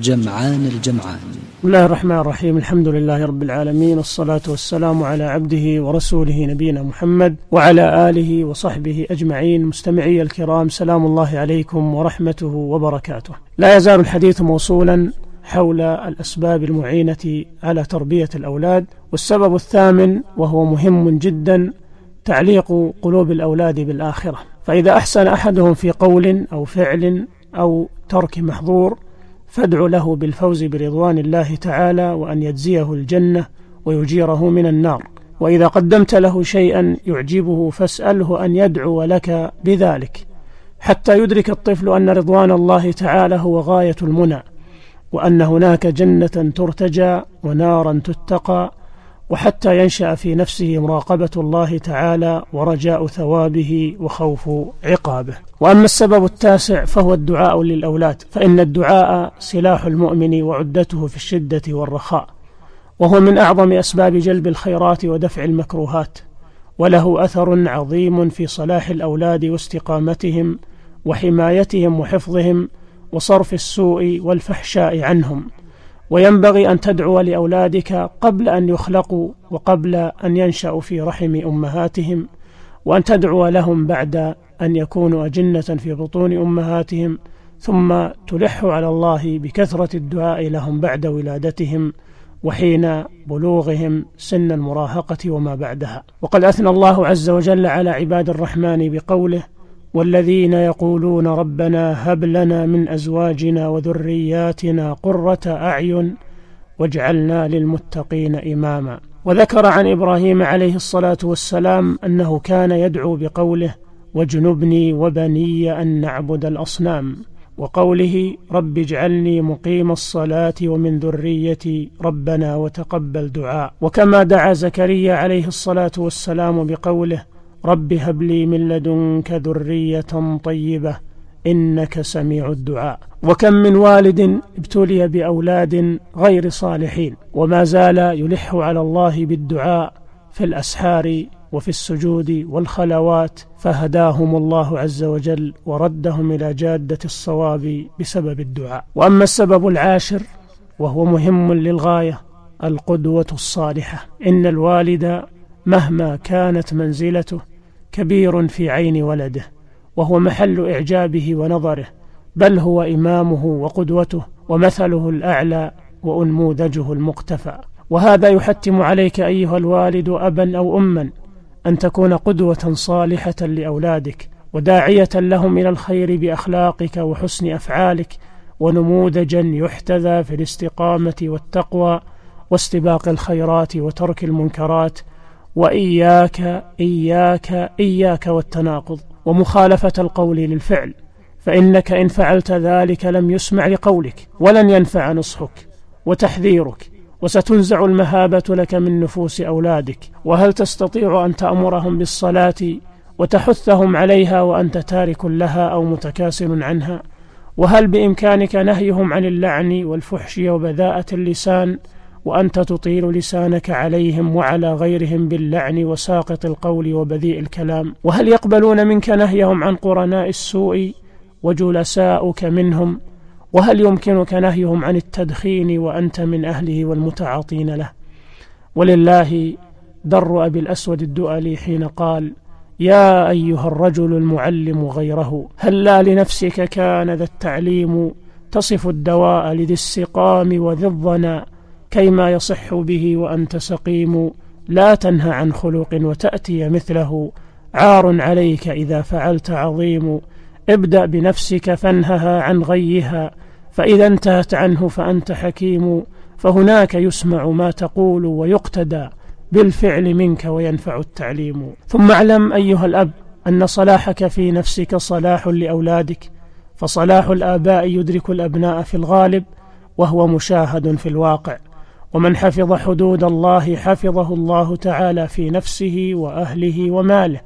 جمعان الجمعان. بسم الله الرحمن الرحيم. الحمد لله رب العالمين. والصلاة والسلام على عبده ورسوله نبينا محمد وعلى آله وصحبه أجمعين. مستمعي الكرام سلام الله عليكم ورحمته وبركاته. لا يزال الحديث موصولا حول الأسباب المعينة على تربية الأولاد والسبب الثامن وهو مهم جدا تعليق قلوب الأولاد بالآخرة. فإذا أحسن أحدهم في قول أو فعل أو ترك محظور فادع له بالفوز برضوان الله تعالى وأن يجزيه الجنة ويجيره من النار. وإذا قدمت له شيئا يعجبه فاسأله أن يدعو لك بذلك. حتى يدرك الطفل أن رضوان الله تعالى هو غاية المنى وأن هناك جنة ترتجى ونارا تتقى وحتى ينشأ في نفسه مراقبة الله تعالى ورجاء ثوابه وخوف عقابه. وأما السبب التاسع فهو الدعاء للأولاد فإن الدعاء سلاح المؤمن وعدته في الشدة والرخاء وهو من أعظم أسباب جلب الخيرات ودفع المكروهات وله أثر عظيم في صلاح الأولاد واستقامتهم وحمايتهم وحفظهم وصرف السوء والفحشاء عنهم. وينبغي أن تدعو لأولادك قبل أن يخلقوا وقبل أن ينشأوا في رحم أمهاتهم وأن تدعو لهم بعد أن يكونوا أجنة في بطون أمهاتهم ثم تلح على الله بكثرة الدعاء لهم بعد ولادتهم وحين بلوغهم سن المراهقة وما بعدها. وقد أثنى الله عز وجل على عباد الرحمن بقوله والذين يقولون ربنا هب لنا من أزواجنا وذرياتنا قرة أعين واجعلنا للمتقين إماما. وذكر عن إبراهيم عليه الصلاة والسلام أنه كان يدعو بقوله واجنبني وبني أن نعبد الأصنام وقوله رب اجعلني مقيم الصلاة ومن ذريتي ربنا وتقبل دعاء. وكما دعا زكريا عليه الصلاة والسلام بقوله رب هب لي من لدنك ذرية طيبة إنك سميع الدعاء. وكم من والد ابتلي بأولاد غير صالحين وما زال يلح على الله بالدعاء في الأسحار وفي السجود والخلوات فهداهم الله عز وجل وردهم إلى جادة الصواب بسبب الدعاء. وأما السبب العاشر وهو مهم للغاية القدوة الصالحة. إن الوالد مهما كانت منزلته كبير في عين ولده وهو محل إعجابه ونظره بل هو إمامه وقدوته ومثله الأعلى وأنموذجه المقتفى. وهذا يحتم عليك أيها الوالد أبا أو أما أن تكون قدوة صالحة لأولادك وداعية لهم إلى الخير بأخلاقك وحسن أفعالك ونموذجا يحتذى في الاستقامة والتقوى واستباق الخيرات وترك المنكرات وإياك إياك إياك والتناقض ومخالفة القول للفعل فإنك إن فعلت ذلك لم يسمع لقولك ولن ينفع نصحك وتحذيرك وستنزع المهابة لك من نفوس أولادك وهل تستطيع أن تأمرهم بالصلاة وتحثهم عليها وأنت تارك لها أو متكاسل عنها؟ وهل بإمكانك نهيهم عن اللعن والفحش وبذاءة اللسان وأنت تطيل لسانك عليهم وعلى غيرهم باللعن وساقط القول وبذيء الكلام. وهل يقبلون منك نهيهم عن قرناء السوء وجلساؤك منهم؟ وهل يمكنك نهيهم عن التدخين وأنت من أهله والمتعاطين له؟ ولله در أبي الأسود الدؤلي حين قال يا أيها الرجل المعلم غيره هل لا لنفسك كان ذا التعليم تصف الدواء لذي السقام وذي الظنا كيما يصح به وأنت سقيم لا تنهى عن خلق وتأتي مثله. عار عليك إذا فعلت عظيم. ابدأ بنفسك فانهها عن غيها. فإذا انتهت عنه فأنت حكيم. فهناك يسمع ما تقول ويقتدى بالفعل منك وينفع التعليم. ثم اعلم أيها الأب أن صلاحك في نفسك صلاح لأولادك. فصلاح الآباء يدرك الأبناء في الغالب وهو مشاهد في الواقع. ومن حفظ حدود الله حفظه الله تعالى في نفسه وأهله وماله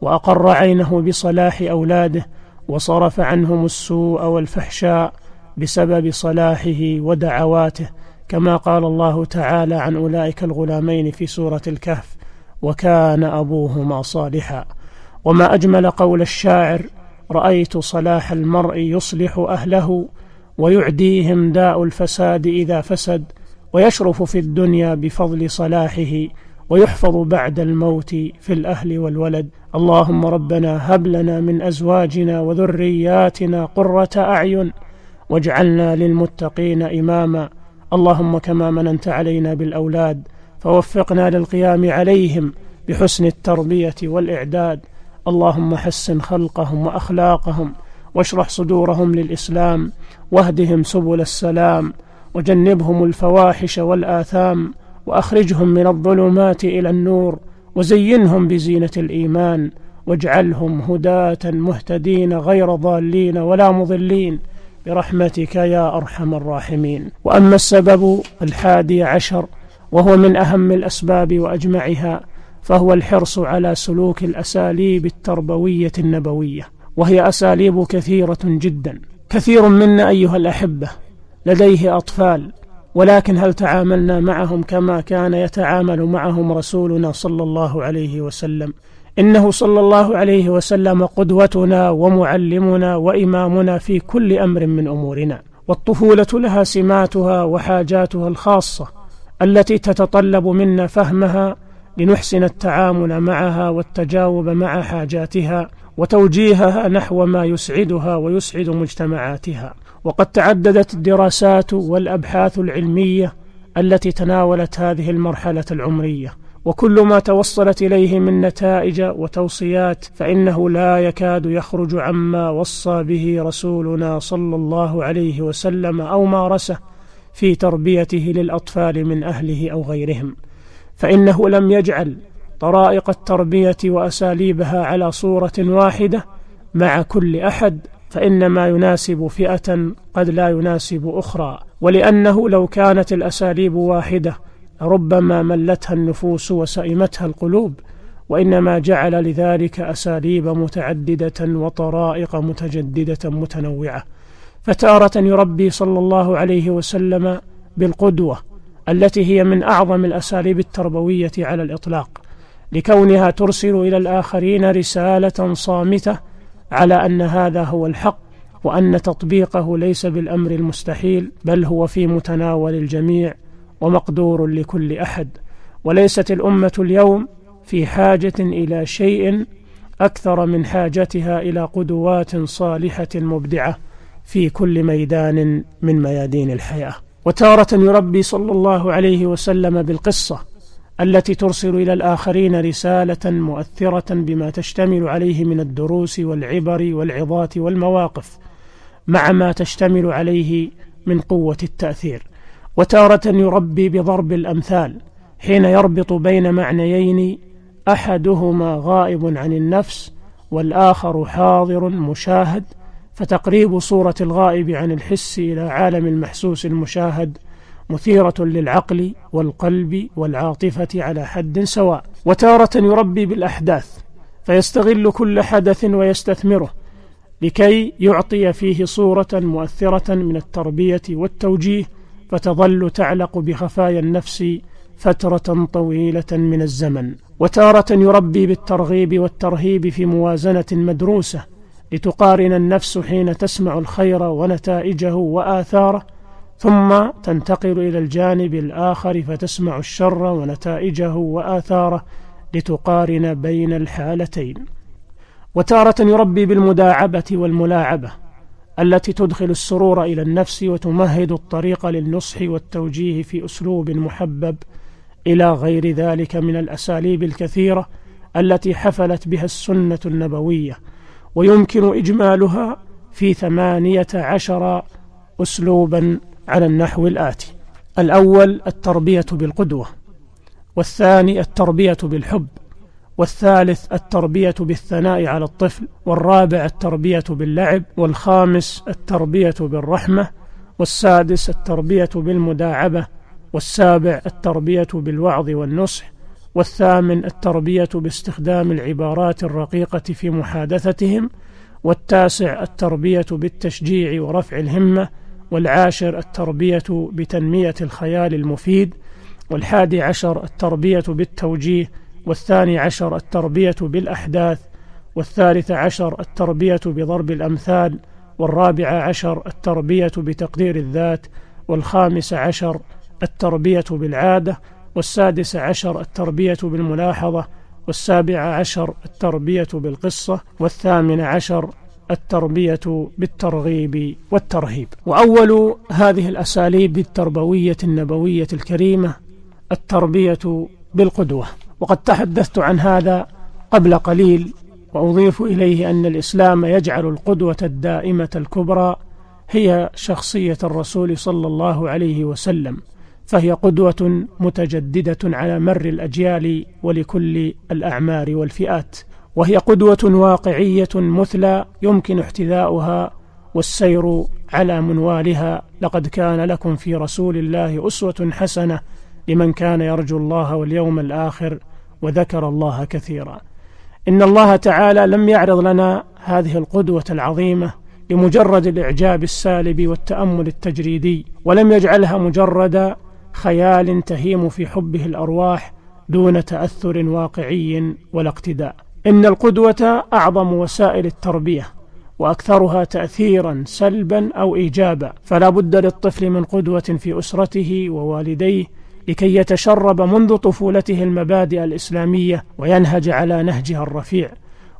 وأقر عينه بصلاح أولاده وصرف عنهم السوء والفحشاء بسبب صلاحه ودعواته كما قال الله تعالى عن أولئك الغلامين في سورة الكهف وكان أبوهما صالحا وما أجمل قول الشاعر رأيت صلاح المرء يصلح أهله ويعديهم داء الفساد إذا فسد ويشرف في الدنيا بفضل صلاحه ويحفظ بعد الموت في الأهل والولد. اللهم ربنا هب لنا من أزواجنا وذرياتنا قرة أعين واجعلنا للمتقين إماما. اللهم كما مننت علينا بالأولاد فوفقنا للقيام عليهم بحسن التربية والإعداد. اللهم حسن خلقهم وأخلاقهم واشرح صدورهم للإسلام واهدهم سبل السلام. وجنبهم الفواحش والآثام وأخرجهم من الظلمات إلى النور وزينهم بزينة الإيمان واجعلهم هداة مهتدين غير ضالين ولا مضلين برحمتك يا أرحم الراحمين. وأما السبب الحادي عشر وهو من أهم الأسباب وأجمعها فهو الحرص على سلوك الأساليب التربوية النبوية وهي أساليب كثيرة جدا. كثير منا أيها الأحبة لديه أطفال ولكن هل تعاملنا معهم كما كان يتعامل معهم رسولنا صلى الله عليه وسلم؟ إنه صلى الله عليه وسلم قدوتنا ومعلمنا وإمامنا في كل أمر من أمورنا والطفولة لها سماتها وحاجاتها الخاصة التي تتطلب منا فهمها لنحسن التعامل معها والتجاوب مع حاجاتها وتوجيهها نحو ما يسعدها ويسعد مجتمعاتها. وقد تعددت الدراسات والأبحاث العلمية التي تناولت هذه المرحلة العمرية. وكل ما توصلت إليه من نتائج وتوصيات فإنه لا يكاد يخرج عما وصى به رسولنا صلى الله عليه وسلم أو مارسه في تربيته للأطفال من أهله أو غيرهم. فإنه لم يجعل طرائق التربية وأساليبها على صورة واحدة مع كل أحد فإن ما يناسب فئة قد لا يناسب أخرى ولأنه لو كانت الأساليب واحدة ربما ملتها النفوس وسئمتها القلوب وإنما جعل لذلك أساليب متعددة وطرائق متجددة متنوعة. فتارة يربي صلى الله عليه وسلم بالقدوة التي هي من أعظم الأساليب التربوية على الإطلاق لكونها ترسل إلى الآخرين رسالة صامتة على أن هذا هو الحق وأن تطبيقه ليس بالأمر المستحيل بل هو في متناول الجميع ومقدور لكل أحد. وليست الأمة اليوم في حاجة إلى شيء أكثر من حاجتها إلى قدوات صالحة مبدعة في كل ميدان من ميادين الحياة. وتارة يربي صلى الله عليه وسلم بالقصة التي ترسل إلى الآخرين رسالة مؤثرة بما تشتمل عليه من الدروس والعبر والعظات والمواقف مع ما تشتمل عليه من قوة التأثير. وتارة يربي بضرب الأمثال حين يربط بين معنيين أحدهما غائب عن النفس والآخر حاضر مشاهد فتقريب صورة الغائب عن الحس إلى عالم المحسوس المشاهد مثيرة للعقل والقلب والعاطفة على حد سواء وتارة يربي بالأحداث فيستغل كل حدث ويستثمره لكي يعطي فيه صورة مؤثرة من التربية والتوجيه فتظل تعلق بخفايا النفس فترة طويلة من الزمن. وتارة يربي بالترغيب والترهيب في موازنة مدروسة لتقارن النفس حين تسمع الخير ونتائجه وآثاره ثم تنتقل إلى الجانب الآخر فتسمع الشر ونتائجه وآثاره لتقارن بين الحالتين. وتارة يربي بالمداعبة والملاعبة التي تدخل السرور إلى النفس وتمهد الطريق للنصح والتوجيه في أسلوب محبب إلى غير ذلك من الأساليب الكثيرة التي حفلت بها السنة النبوية. ويمكن إجمالها في ثمانية عشر اسلوبا على النحو الآتي. الأول التربية بالقدوة والثاني التربية بالحب والثالث التربية بالثناء على الطفل والرابع التربية باللعب والخامس التربية بالرحمة والسادس التربية بالمداعبة والسابع التربية بالوعظ والنصح والثامن التربية باستخدام العبارات الرقيقة في محادثتهم والتاسع التربية بالتشجيع ورفع الهمة والعاشر التربية بتنمية الخيال المفيد والحادي عشر التربية بالتوجيه والثاني عشر التربية بالأحداث والثالث عشر التربية بضرب الأمثال والرابع عشر التربية بتقدير الذات والخامس عشر التربية بالعادة والسادس عشر التربية بالملاحظة والسابع عشر التربية بالقصة والثامن عشر التربية بالترغيب والترهيب. وأول هذه الأساليب التربوية النبوية الكريمة التربية بالقدوة. وقد تحدثت عن هذا قبل قليل وأضيف إليه أن الإسلام يجعل القدوة الدائمة الكبرى هي شخصية الرسول صلى الله عليه وسلم فهي قدوة متجددة على مر الأجيال ولكل الأعمار والفئات. وهي قدوة واقعية مثلى يمكن احتذاؤها والسير على منوالها. لقد كان لكم في رسول الله أسوة حسنة لمن كان يرجو الله واليوم الآخر وذكر الله كثيرا. إن الله تعالى لم يعرض لنا هذه القدوة العظيمة لمجرد الإعجاب السالب والتأمل التجريدي ولم يجعلها مجرد خيال تهيم في حبه الأرواح دون تأثر واقعي ولا اقتداء. إن القدوة أعظم وسائل التربية وأكثرها تأثيرا سلبا أو إيجابا. فلا بد للطفل من قدوة في أسرته ووالديه لكي يتشرب منذ طفولته المبادئ الإسلامية وينهج على نهجها الرفيع.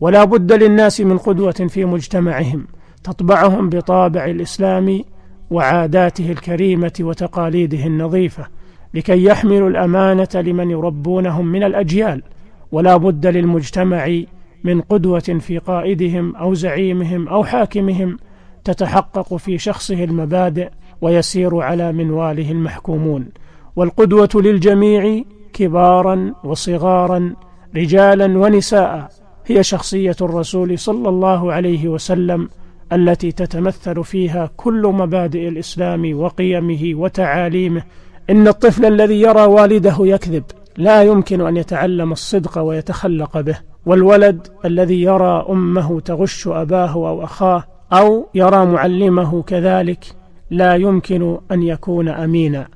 ولا بد للناس من قدوة في مجتمعهم تطبعهم بطابع الإسلام وعاداته الكريمة وتقاليده النظيفة لكي يحملوا الأمانة لمن يربونهم من الأجيال. ولا بد للمجتمع من قدوة في قائدهم أو زعيمهم أو حاكمهم تتحقق في شخصه المبادئ ويسير على منواله المحكومون. والقدوة للجميع كبارا وصغارا رجالا ونساء هي شخصية الرسول صلى الله عليه وسلم التي تتمثل فيها كل مبادئ الإسلام وقيمه وتعاليمه. إن الطفل الذي يرى والده يكذب لا يمكن أن يتعلم الصدق ويتخلق به والولد الذي يرى أمه تغش أباه أو أخاه أو يرى معلمه كذلك لا يمكن أن يكون أمينا.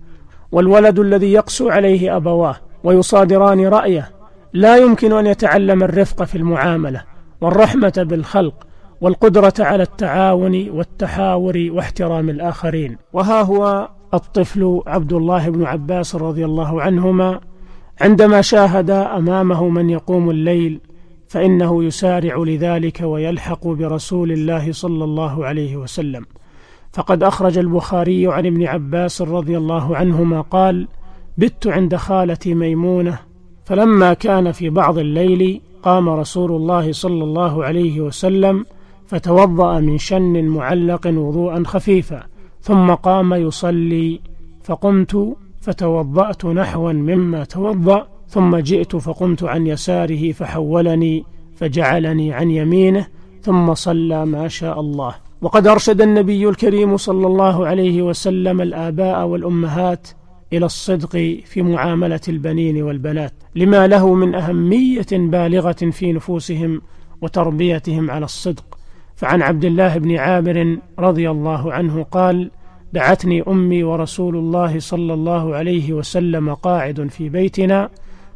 والولد الذي يقسو عليه أبواه ويصادران رأيه لا يمكن أن يتعلم الرفق في المعاملة والرحمة بالخلق والقدرة على التعاون والتحاور واحترام الآخرين. وها هو الطفل عبد الله بن عباس رضي الله عنهما عندما شاهد أمامه من يقوم الليل فإنه يسارع لذلك ويلحق برسول الله صلى الله عليه وسلم. فقد أخرج البخاري عن ابن عباس رضي الله عنهما قال بت عند خالتي ميمونة فلما كان في بعض الليل قام رسول الله صلى الله عليه وسلم فتوضأ من شن معلق وضوءا خفيفا ثم قام يصلي فقمت فتوضأت نحوا مما توضأ ثم جئت فقمت عن يساره فحولني فجعلني عن يمينه ثم صلى ما شاء الله. وقد أرشد النبي الكريم صلى الله عليه وسلم الآباء والأمهات إلى الصدق في معاملة البنين والبنات لما له من أهمية بالغة في نفوسهم وتربيتهم على الصدق. فعن عبد الله بن عامر رضي الله عنه قال دعتني أمي ورسول الله صلى الله عليه وسلم قاعد في بيتنا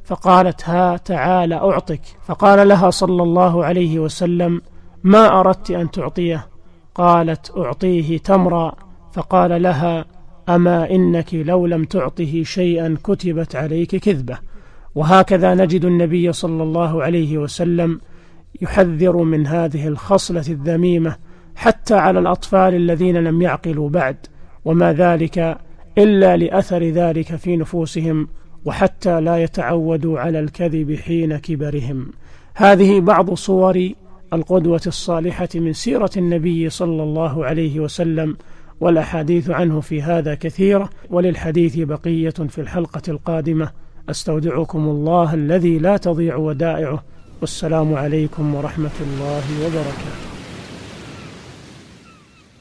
فقالت ها تعال أعطك. فقال لها صلى الله عليه وسلم ما أردت أن تعطيه؟ قالت أعطيه تمرا. فقال لها أما إنك لو لم تعطه شيئا كتبت عليك كذبة. وهكذا نجد النبي صلى الله عليه وسلم يحذر من هذه الخصلة الذميمة حتى على الأطفال الذين لم يعقلوا بعد. وما ذلك إلا لأثر ذلك في نفوسهم وحتى لا يتعودوا على الكذب حين كبرهم. هذه بعض صور القدوة الصالحة من سيرة النبي صلى الله عليه وسلم والأحاديث عنه في هذا كثيرة. وللحديث بقية في الحلقة القادمة. أستودعكم الله الذي لا تضيع ودائعه. والسلام عليكم ورحمة الله وبركاته.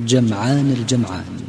جمعان الجمعان.